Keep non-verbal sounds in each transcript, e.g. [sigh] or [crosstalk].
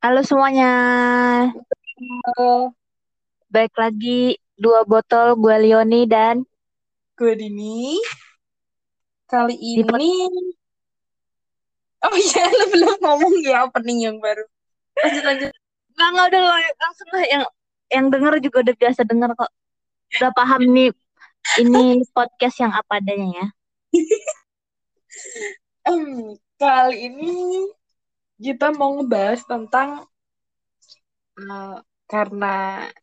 Halo semuanya, Halo, baik lagi dua botol gue Leoni dan gue Dini. Kali di ini, oh iya, [laughs] lu belum ngomong ya opening yang baru. Lanjut, lanjut. nggak nggak udah lang- langsung lah yang yang denger juga udah biasa denger kok, udah paham nih ini podcast yang apa adanya ya. [laughs] Em, kali ini kita mau ngebahas tentang eh, karena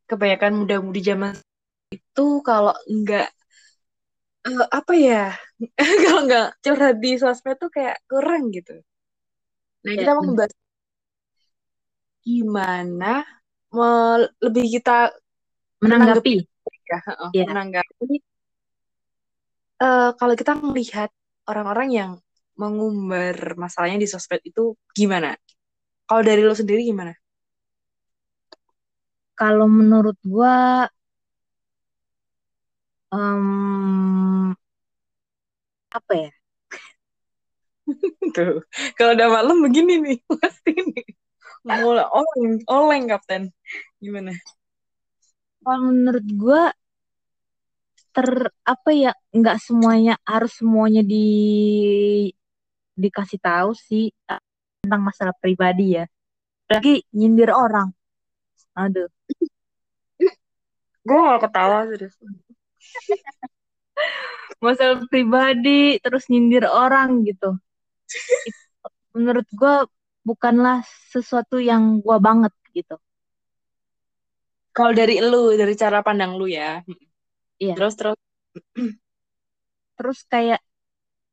kebanyakan muda-mudi zaman itu kalau enggak eh, apa ya, [laughs] kalau enggak curhat di sosmed tuh kayak kurang gitu. Nah, Ya, kita mau ngebahas gimana me- lebih kita menanggapi. Menanggapi, ya, heeh, ya menanggapi eh, kalau kita melihat orang-orang yang mengumbar masalahnya di sosmed itu gimana? Kalau dari lo sendiri gimana? kalau menurut gua em, apa ya? [laughs] Tuh, kalau udah malam begini nih, [laughs] pasti nih. Mulai oleng, oleng kapten. Gimana? Kalau menurut gua ter apa ya? Nggak semuanya harus semuanya di dikasih tahu sih tentang masalah pribadi ya. Lagi nyindir orang. Aduh. Gue gak ketawa serius. [laughs] masalah pribadi terus nyindir orang gitu Itu menurut gue bukanlah sesuatu yang gue banget gitu Kalau dari lu, dari cara pandang lu ya. iya Terus terus. terus kayak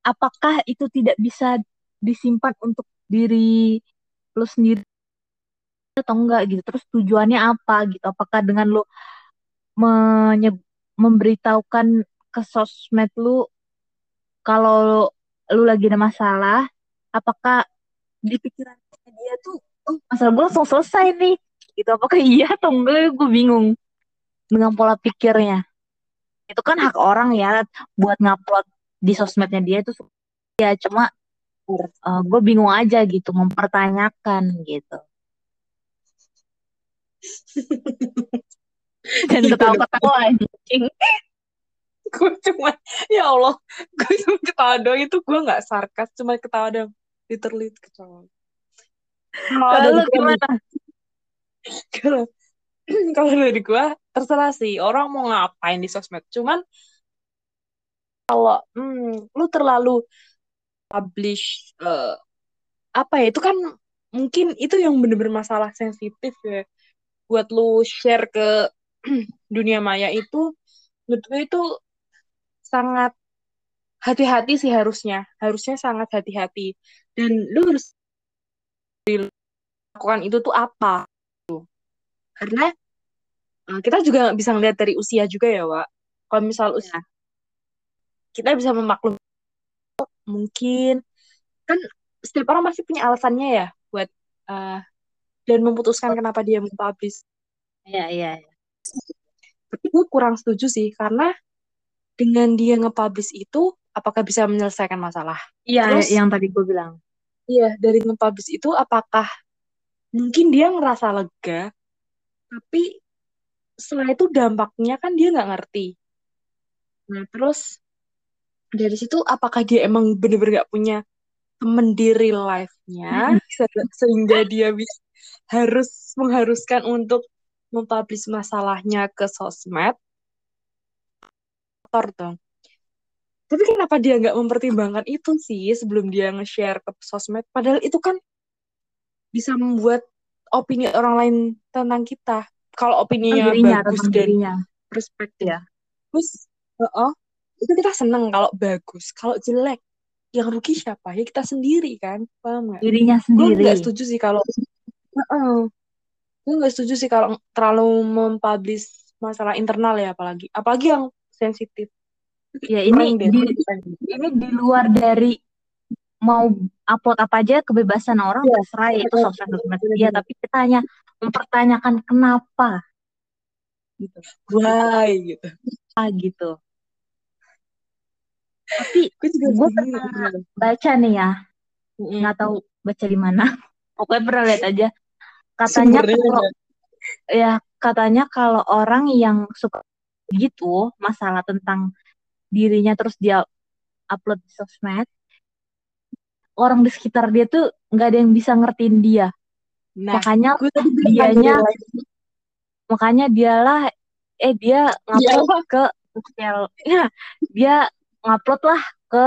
apakah itu tidak bisa disimpan untuk diri lu sendiri atau enggak gitu? Terus tujuannya apa gitu? Apakah dengan menye- memberitahukan ke sosmed lu kalau lu lagi ada masalah apakah di pikiran dia tuh oh masalah gue langsung selesai nih gitu? Apakah iya atau enggak? Gue bingung dengan pola pikirnya. Itu kan hak orang ya buat ngupload di sosmednya dia itu ya cuma gue bingung aja gitu mempertanyakan gitu. [laughs] Dan Iya, ketawa-ketawa anjing. Gue cuma ya Allah gue cuma ketawa doang itu gue nggak sarkas cuma ketawa doang literally ketawa. Kalau gimana? [laughs] kalau [clears throat] kalau dari gue terserah sih orang mau ngapain di sosmed cuman kalau hmm, lu terlalu publish eh, apa ya itu kan mungkin itu yang bener-bener masalah sensitif ya. Buat lu share ke [clears throat] dunia maya itu menurut gue itu sangat hati-hati sih harusnya. Harusnya sangat hati-hati. Dan lu harus lakukan itu tuh apa? Karena eh, kita juga bisa ngeliat dari usia juga ya Wak. Kalau misal usia kita bisa memaklum mungkin. Kan setiap orang pasti punya alasannya ya buat eh, dan memutuskan kenapa dia mempublish iya iya. Tapi gue kurang setuju sih karena dengan dia nge-publish itu apakah bisa menyelesaikan masalah? Iya terus yang tadi gue bilang. Iya dari nge-publish itu apakah mungkin dia ngerasa lega tapi setelah itu dampaknya kan dia nggak ngerti. Nah terus dari situ apakah dia emang bener-bener nggak punya temen di real life-nya? Se- sehingga dia bisa harus mengharuskan untuk mempublish masalahnya ke sosmed? Kotor dong. Tapi kenapa dia nggak mempertimbangkan itu sih sebelum dia nge-share ke sosmed? Padahal itu kan bisa membuat opini orang lain tentang kita. Kalau opininya dirinya bagus dan dirinya. perspektif ya bagus heeh, itu kita seneng kalau bagus kalau jelek yang rugi siapa? Ya kita sendiri kan paham nggak? Dirinya gue nggak sendiri. setuju sih kalau gue nggak setuju sih kalau terlalu mempublish masalah internal ya apalagi apalagi yang sensitif. Ya ini di ini di luar dari mau upload apa aja kebebasan orang Iya. terserah ya itu Betul. sosmed sosmed Bener, dia bener. tapi kita hanya mempertanyakan kenapa. Gitu. Why gitu. Ah gitu tapi gue juga gue pernah gimana. baca nih ya. Nggak tahu baca di mana. [laughs] Pokoknya pernah lihat aja. Katanya kalau ya katanya kalau orang yang suka gitu masalah tentang dirinya terus dia upload di sosmed orang di sekitar dia tuh nggak ada yang bisa ngertiin dia. Nah, makanya dianya kan makanya dialah eh dia Dialah. ke sosial ya dia ngupload lah ke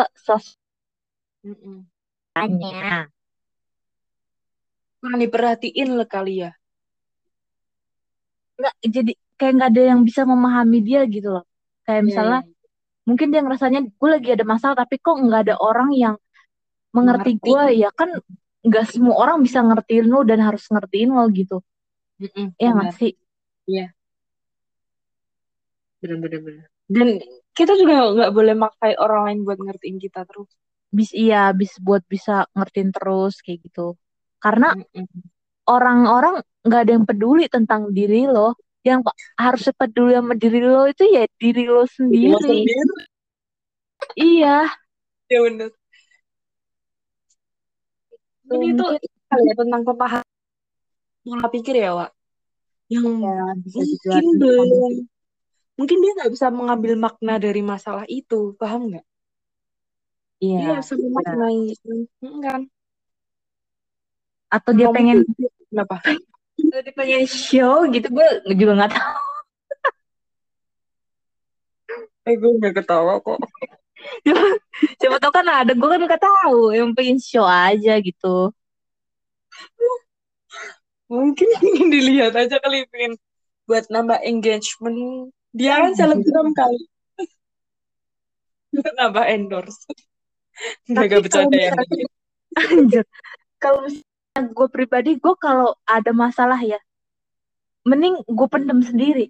Mm-mm. sosmednya Kurang diperhatiin lah kali ya. nggak jadi kayak nggak ada yang bisa memahami dia gitu loh kayak Iya, misalnya iya. mungkin dia ngerasanya gue lagi ada masalah tapi kok nggak ada orang yang mengerti gue ya kan nggak semua orang bisa ngertiin lo dan harus ngertiin lo gitu Mm-mm, ya nggak benar. sih Iya, benar-benar. benar. Dan kita juga nggak boleh maksain orang lain buat ngertiin kita terus. bis iya bis buat bisa ngertiin terus kayak gitu karena orang-orang nggak ada yang peduli tentang diri lo yang harus peduli sama diri lo itu ya diri lo Lo sendiri sendiri. iya [laughs] Ya benar. Ini tuh kali ya tentang pemahaman pola pikir ya, Wak. Yang ya bisa mungkin belum, mungkin dia nggak bisa mengambil makna dari masalah itu, paham nggak? Dia iya nggak bisa memaknai, Mm, kan? atau dia pengen mungkin kenapa? atau dia pengen show gitu gue juga nggak tahu Eh, gue nggak ketawa kok. Siapa, [laughs] siapa tahu kan ada gue kan nggak tahu yang pengen show aja gitu Mungkin ingin dilihat aja kali pengen buat nambah engagement. Dia kan selebgram kali. [laughs] Nambah endorse. Nggak tapi bercanda ya. misalnya anjir kalau misalnya gue pribadi gue kalau ada masalah ya mending gue pendem sendiri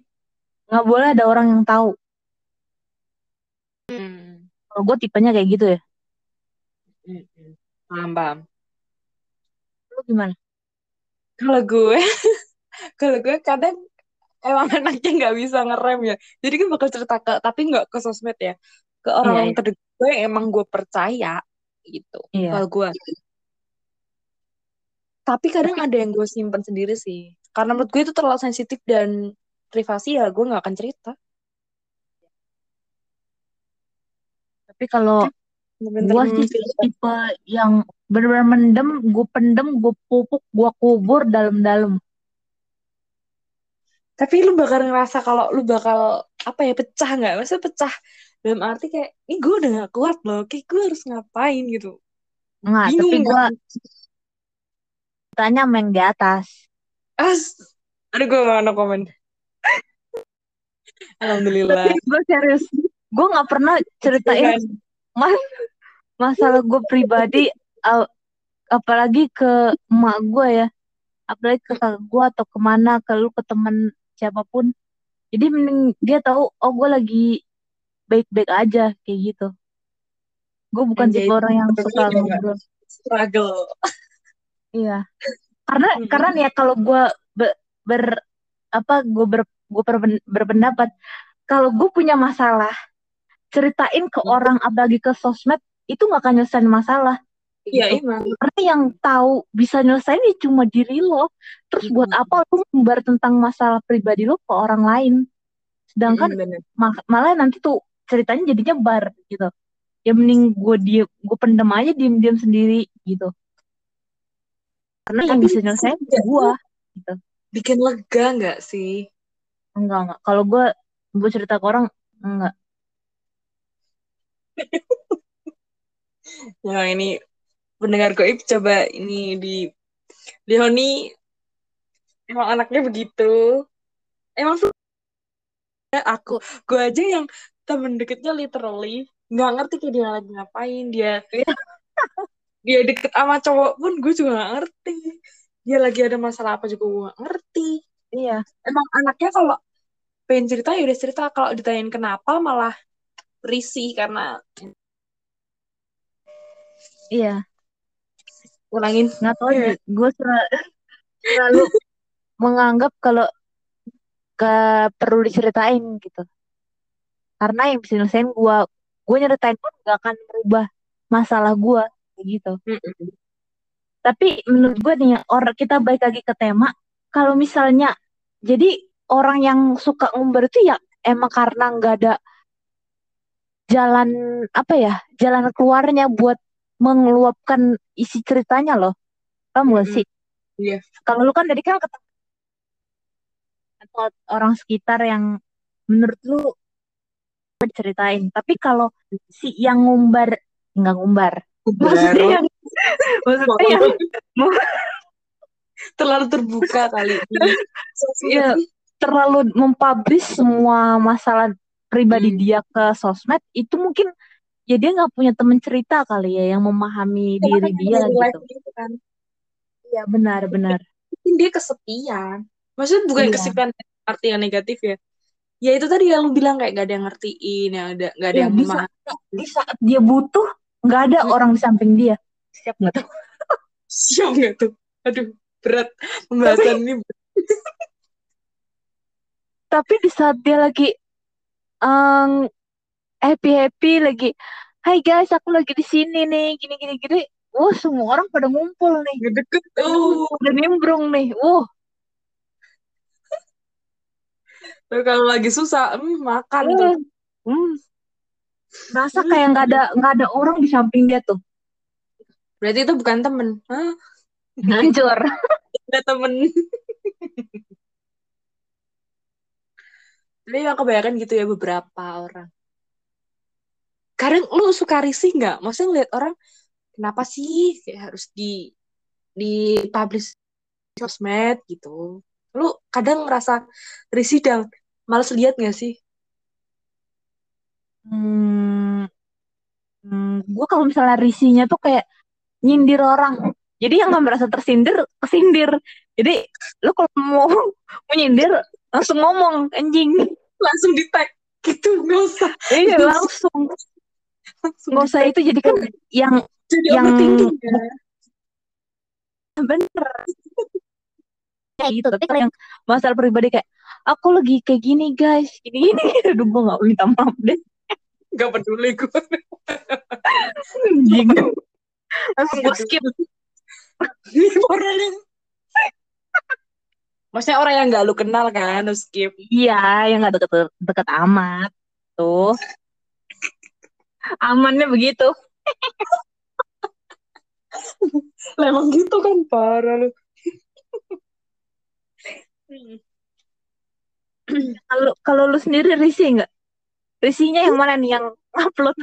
nggak boleh ada orang yang tahu Hmm. kalau gue tipenya kayak gitu ya hmm. Paham, paham. lu gimana Kalau gue, [laughs] kalau gue kadang emang [laughs] anaknya nggak bisa ngerem ya. Jadi kan bakal cerita ke, tapi nggak ke sosmed ya. Ke orang iya terdekat gue yang emang gue percaya gitu. iya Kalau gue. Tapi kadang ada yang gue simpan sendiri sih. Karena menurut gue itu terlalu sensitif dan privasi ya gue nggak akan cerita. tapi kalau Bener-bener gue sih tipe yang benar-benar mendem gue pendem gue pupuk gue kubur dalam-dalam Tapi lu bakal ngerasa kalau lu bakal apa ya pecah nggak? Maksudnya pecah dalam arti kayak, ini gue udah gak kuat loh, kayak gue harus ngapain gitu. nggak tapi gue kan? tanya main di atas As, aduh gue gak ada komen. [laughs] tapi Alhamdulillah. gue serius gue nggak pernah ceritain Tuhan. mas masalah gue pribadi apalagi ke emak gue ya apalagi ke kakak gue atau ke mana ke lu ke temen siapa pun jadi mending dia tahu oh gue lagi baik-baik aja kayak gitu. Gue bukan tipe orang yang suka ngobrol. struggle. iya. Karena Hmm. karena ya kalau gue ber, ber- apa gue ber, gue berpen- berpendapat kalau gue punya masalah ceritain ke orang apalagi ke sosmed itu nggak akan nyelesain masalah Iya gitu. emang. karena yang tahu bisa nyelesain ya cuma diri lo. Terus buat Mm-mm. apa lu membar tentang masalah pribadi lo ke orang lain? Sedangkan ma- malah nanti tuh ceritanya jadinya bar gitu. Ya mending gue diem gue pendem aja diem diem sendiri gitu. Karena yang Tapi bisa nyelesain gue gitu. Bikin lega nggak sih? enggak enggak. Kalau gue gue cerita ke orang enggak. [laughs] Ya ini pendengar goib coba ini di Leoni emang anaknya begitu. Emang sebenarnya aku, gue aja yang temen deketnya literally nggak ngerti kayak dia lagi ngapain. Dia [laughs] dia deket sama cowok pun gue juga nggak ngerti. Dia lagi ada masalah apa juga gue nggak ngerti. Iya. Emang anaknya kalau pengen cerita ya udah cerita. Kalau ditanyain kenapa malah risih karena iya ulangin nggak tahu [laughs] Iya. gue selalu menganggap kalau gak perlu diceritain gitu karena yang bisa nyelesain gue gue nyeritain pun gak akan merubah masalah gue gitu Mm-mm. tapi menurut gue nih orang kita balik lagi ke tema kalau misalnya jadi orang yang suka ngumbar itu ya emang karena nggak ada jalan apa ya jalan keluarnya buat mengeluapkan isi ceritanya loh. Paham gak sih? Iya. kalau lu kan tadi kan ketemu atau orang sekitar yang menurut lu ceritain. Tapi kalau si yang ngumbar nggak ngumbar. Maksudnya yang [laughs] maksudnya yang terlalu terbuka kali. [laughs] Iya, terlalu mempublish semua masalah pribadi Hmm. dia ke sosmed itu mungkin ya dia nggak punya temen cerita kali ya yang memahami diri dia gitu. gitu kan. Iya benar benar. Mungkin dia kesepian. Maksudnya bukan Iya. kesepian arti yang negatif ya. Ya itu tadi yang lu bilang kayak gak ada yang ngertiin, yang ada gak ada Ya, yang di memahami. saat, di saat dia butuh nggak ada Hmm. orang di samping dia. Siap nggak tuh? [laughs] Siap gak tuh? Aduh, berat pembahasan ini. [laughs] Tapi di saat dia lagi happy happy lagi, Hai guys, aku lagi di sini nih, gini gini gini. Wah, semua orang pada ngumpul nih. Ngedeket tuh. Udah nimbrung nih. Wah, Tapi kalau lagi susah, hmm, makan tuh. uh, hmm. Rasa kayak nggak ada nggak ada orang di samping dia tuh. Berarti itu bukan temen. Hah? Hancur. Ada [laughs] temen. [laughs] Tapi yang kebanyakan gitu ya beberapa orang. Kadang lu suka risih nggak? Maksudnya ngeliat orang, kenapa sih kayak harus di di publish sosmed gitu. Lu kadang ngerasa risih dan males lihat nggak sih? Hmm, hmm, gue kalau misalnya risinya tuh kayak nyindir orang. Jadi yang nggak merasa tersindir, kesindir. Jadi lu kalau mau [laughs] mau nyindir langsung ngomong anjing. Langsung di tag gitu, nggak usah. Iya. Langsung Nggak usah itu jadi kan yang Jadi yang- ya. bener kayak gitu. Tapi kalau yang masalah pribadi kayak aku lagi kayak gini guys, gini gini. Aduh gue nggak minta maaf deh. Gak peduli gue. Anjing. Langsung gue skip. orang yang Maksudnya orang yang gak lu kenal kan, lu skip. Iya, yang nggak deket deket amat tuh. Amannya begitu. Lah emang gitu kan, parah lu. Kalau kalau lu sendiri risih nggak? Risihnya yang mana nih yang upload?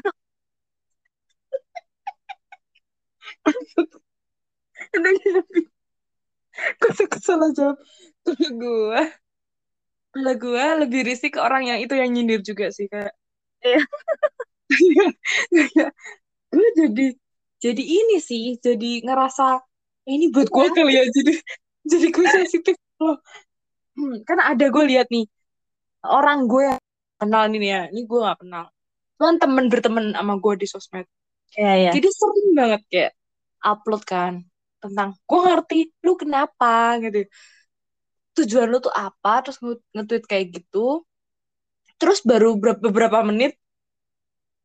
Suka salah jawab. Kalau gue, kalau gue lebih risih ke orang yang itu yang nyindir juga sih kayak. Iya. [laughs] Gue jadi jadi ini sih, jadi ngerasa "Eh, ini buat gue kali ya, jadi [laughs] jadi gue sensitif loh. Hmm, kan ada gue lihat nih orang gue yang kenal ini ya, ini gue gak kenal. Cuman temen berteman sama gue di sosmed. Iya iya. Jadi sering banget kayak upload kan tentang gue ngerti lu kenapa gitu. Tujuan lu tuh apa? Terus nge- nge-tweet kayak gitu. Terus baru ber- beberapa menit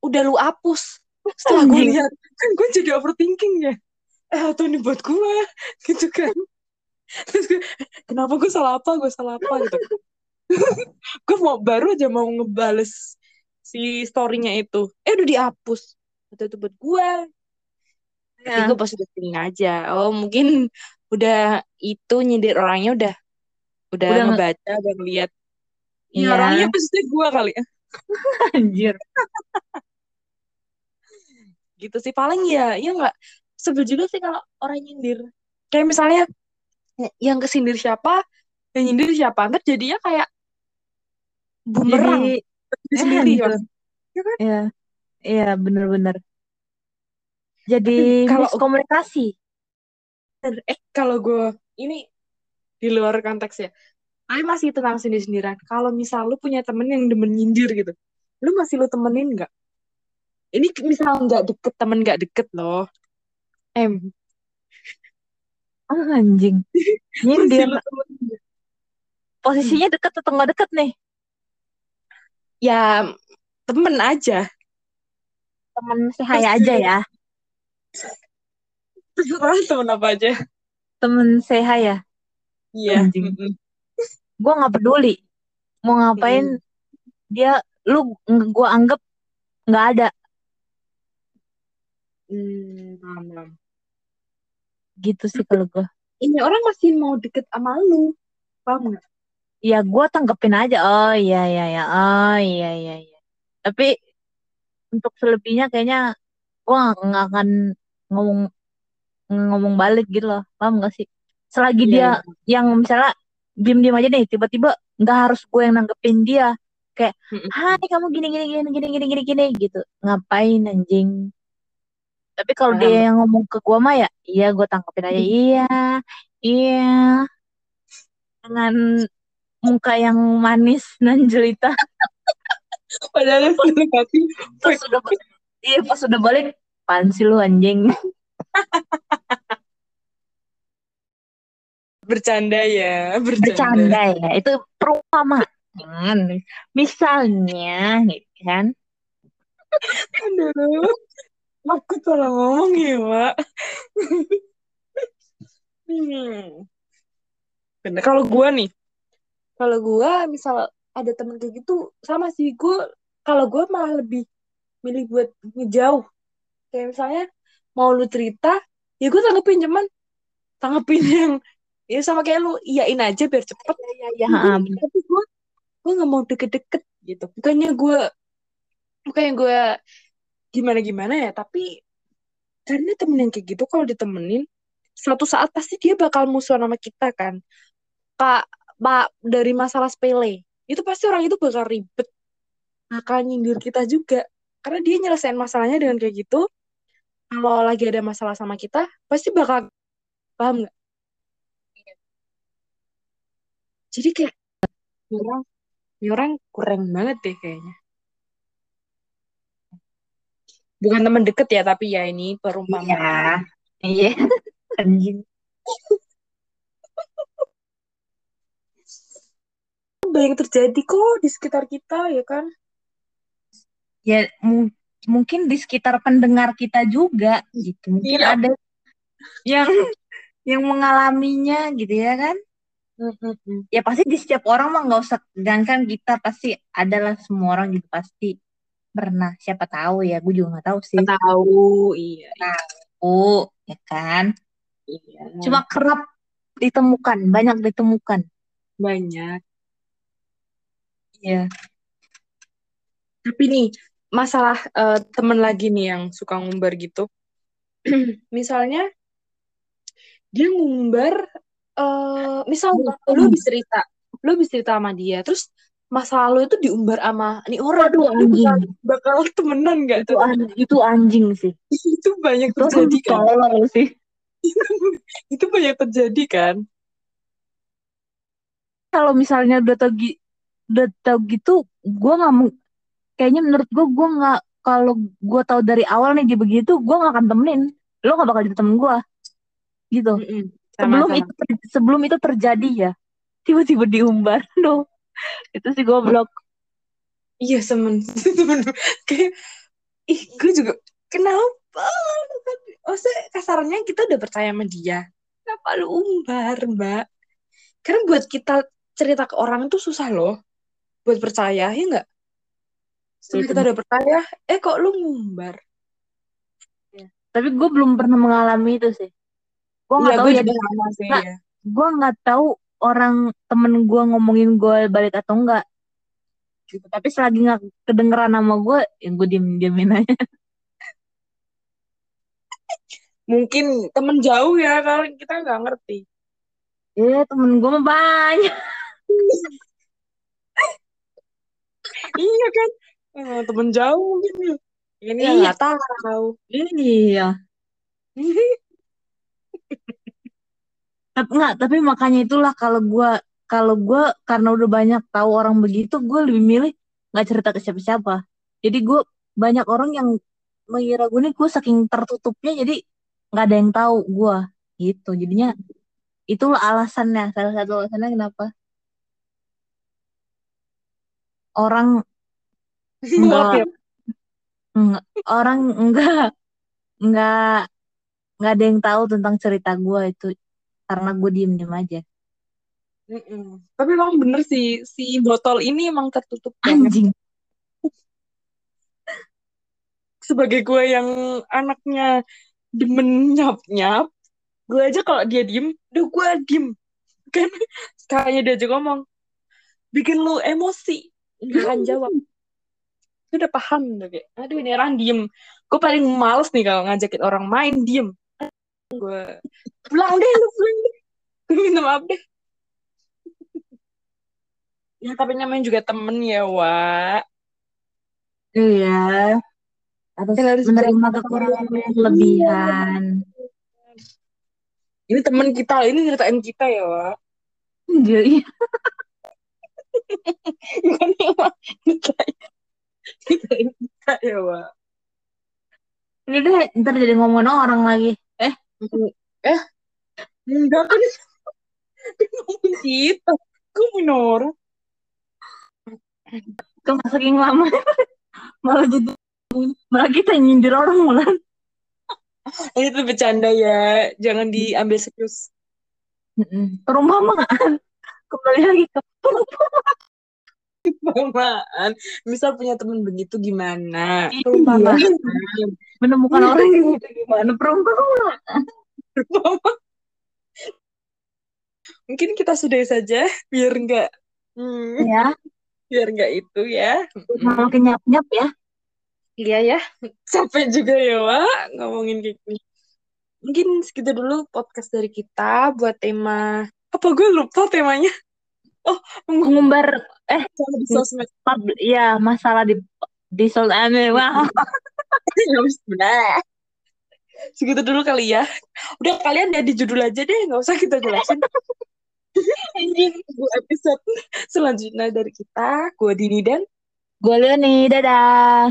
udah lu hapus. Setelah gue lihat kan gue jadi overthinking ya. Eh atau ini buat gue [laughs] gitu kan. Terus gue, kenapa gue salah apa? Gue salah apa gitu. [laughs] gue mau baru aja mau ngebales si story-nya itu. Eh udah dihapus. Atau itu buat gue. Iya. gue pas udah feeling aja. Oh mungkin udah itu nyindir orangnya udah udah, Udah nge- ngebaca, udah ngeliat. Ya, Iya. orangnya pasti gue kali ya. [laughs] Anjir. Gitu sih paling ya, ya nggak sebel juga sih kalau orang nyindir. Kayak misalnya yang kesindir siapa, yang nyindir siapa, ntar jadinya kayak bumerang Jadi diri sendiri. gitu. Ya kan? Iya. Iya bener-bener. Jadi Kalau- miskomunikasi. Eh kalau gue ini di luar konteks ya, tapi masih tentang sendiri-sendiran. Kalau misal lu punya temen yang demen nyindir gitu, lu masih lu temenin nggak? Ini misal nggak deket, temen nggak deket loh. Em, Ah, anjing. [laughs] temenin nggak? Posisinya deket atau nggak deket nih? Ya temen aja. Temen sehaya aja ya. Terserah [laughs] temen apa aja. Temen sehaya. Iya. Anjing. Gue nggak peduli mau ngapain dia lu gue anggap nggak ada Hmm, paham, paham. gitu sih kalau gue Ini orang masih mau deket sama lu. Paham nggak? ya gue tanggepin aja. Oh iya iya iya. Oh iya iya iya. Tapi untuk selebihnya kayaknya gue nggak akan ngomong ngomong balik gitu loh. Paham gak sih? Selagi Iya, dia iya. yang misalnya diem diem aja nih tiba-tiba nggak harus gue yang nanggepin dia. Kayak hai kamu gini gini gini gini gini gini gini gitu. Ngapain anjing tapi kalau dia yang ngomong ke gue mah ya iya gue tangkepin aja. [laughs] Iya iya. Dengan muka yang manis [laughs] dan jelita. [laughs] Padahal yang dalam hati, pas sudah iya pas sudah balik pan sih lu anjing? Bercanda ya, bercanda. bercanda ya itu perumpamaan misalnya gitu kan. Aduh, aku salah ngomong ya, Mak. Hmm. Bener. Kalau gue nih, kalau gue misal ada temen kayak gitu, sama sih gue. Kalau gue malah lebih milih buat ngejauh. Kayak misalnya mau lu cerita, ya gue tanggepin cuman tanggepin yang ya sama kayak lu iyain aja biar cepet. ya ya bener. tapi gue gue nggak mau deket-deket gitu. Bukannya gue bukannya gue gimana gimana ya, tapi karena temen yang kayak gitu kalau ditemenin suatu saat pasti dia bakal musuhan sama kita kan. Kak, Pak, dari masalah sepele, itu pasti orang itu bakal ribet. Bakal nyindir kita juga. Karena dia nyelesain masalahnya dengan kayak gitu. Kalau lagi ada masalah sama kita, pasti bakal paham nggak? Jadi kayak ini orang, ini orang kurang banget deh kayaknya. Bukan teman deket ya, tapi ya ini perumpamaan. iya anjing Banyak terjadi kok di sekitar kita ya kan. ya mu- mungkin di sekitar pendengar kita juga gitu mungkin Iya. ada yang yang mengalaminya gitu ya kan ya pasti di setiap orang mah nggak usah sedangkan kita pasti adalah semua orang gitu pasti pernah siapa tahu ya gue juga nggak tahu sih Tahu, iya, oh ya kan iya. cuma kerap ditemukan banyak ditemukan banyak. ya Tapi nih, masalah eh, temen lagi nih yang suka ngumbar gitu. [clears throat] Misalnya, dia ngumbar, eh misal lu habis cerita, lu habis cerita sama dia, terus masa lalu itu diumbar sama nih orang. Bakal, anjing. bakal temenan gak itu tuh? an- itu anjing sih [laughs] itu banyak itu terjadi kan? sih [laughs] itu banyak terjadi kan? kalau misalnya udah tau gi- udah tau gitu gue nggak mau kayaknya menurut gue gue nggak kalau gue tahu dari awal nih dia begitu gue nggak akan temenin lo nggak bakal jadi temen gue gitu Mm-mm. sebelum Sama-sama. itu ter- sebelum itu terjadi ya tiba-tiba diumbar [laughs] no itu sih goblok Iya temen, [laughs] temen kayak ih gue juga kenapa? Maksudnya kasarnya kita udah percaya sama dia, kenapa lu umbar mbak? Karena buat kita cerita ke orang itu susah loh, buat percaya ya nggak? Setelah Iya, kita udah percaya, eh kok lu ngumbar? tapi gue belum pernah mengalami itu sih gue nggak Iya tahu gue ya juga sama sih ya. gue nggak tahu orang temen gue ngomongin gue balik atau enggak gitu tapi selagi nggak kedengeran nama gue ya gue diem diemin aja [laughs] Mungkin temen jauh ya, kalau kita nggak ngerti. eh temen gue mah banyak [laughs] iya kan? Eh, temen jauh mungkin. Ini Iya. nggak tahu. iya [laughs] tapi nggak tapi makanya itulah kalau gue kalau gue karena udah banyak tahu orang begitu gue lebih milih nggak cerita ke siapa-siapa. Jadi gue banyak orang yang mengira gue nih gue saking tertutupnya jadi nggak ada yang tahu gue gitu. Jadinya itulah alasannya salah satu alasannya kenapa orang Maaf [laughs] ya. nggak nggak- orang enggak nggak nggak ada yang tahu tentang cerita gue itu karena gue diem diem aja Mm-mm. Tapi emang bener sih, si botol ini emang tertutup banget. Anjing. [laughs] Sebagai gue yang anaknya demen nyap-nyap, gue aja kalau dia diem, udah gue diem. [laughs] Kan sekalinya dia aja ngomong, bikin lu emosi, nggak akan jawab. Lu udah paham udah kayak, aduh ini orang diem. Gue paling males nih kalau ngajakin orang main diem. Gue pulang deh, lu pulang deh. Gue minta maaf deh. Ya tapi namanya juga temen ya, Wak. Iya. Harus harus menerima kekurangan dan kelebihan. Ini temen kita, ini nyeritain kita ya, Wak. Jadi, [laughs] Bukan emang nyeritain. Nyeritain kita ya, Wak. udah deh, ntar jadi ngomongin orang lagi. Eh, Eh, enggak kan. Dia ngomongin kita. Gue minor. itu saking lama. malah jadi malah kita nyindir orang malah. Ini tuh bercanda ya. Jangan diambil serius. Perumpamaan. Kembali lagi ke Perumpamaan. Misal punya temen begitu gimana? Iya. Perumpamaan. menemukan orang yang gitu gimana perumpamaan. [laughs] Mungkin kita sudahi saja biar enggak hmm, Ya, biar enggak itu ya. malah kenyap-nyap ya. Iya ya. [laughs] Sampai juga ya, Wak, ngomongin kayak gini. Mungkin segitu dulu podcast dari kita buat tema apa gue lupa temanya. Oh, Mengumbar eh di sosmed. pub- ya masalah di di media. Wah, [laughs] Habis benar. Segitu dulu kali ya. Udah kalian jadi judul aja deh, nggak usah kita jelasin. Episode selanjutnya dari kita. Gue Dini dan gue Leoni, dadah.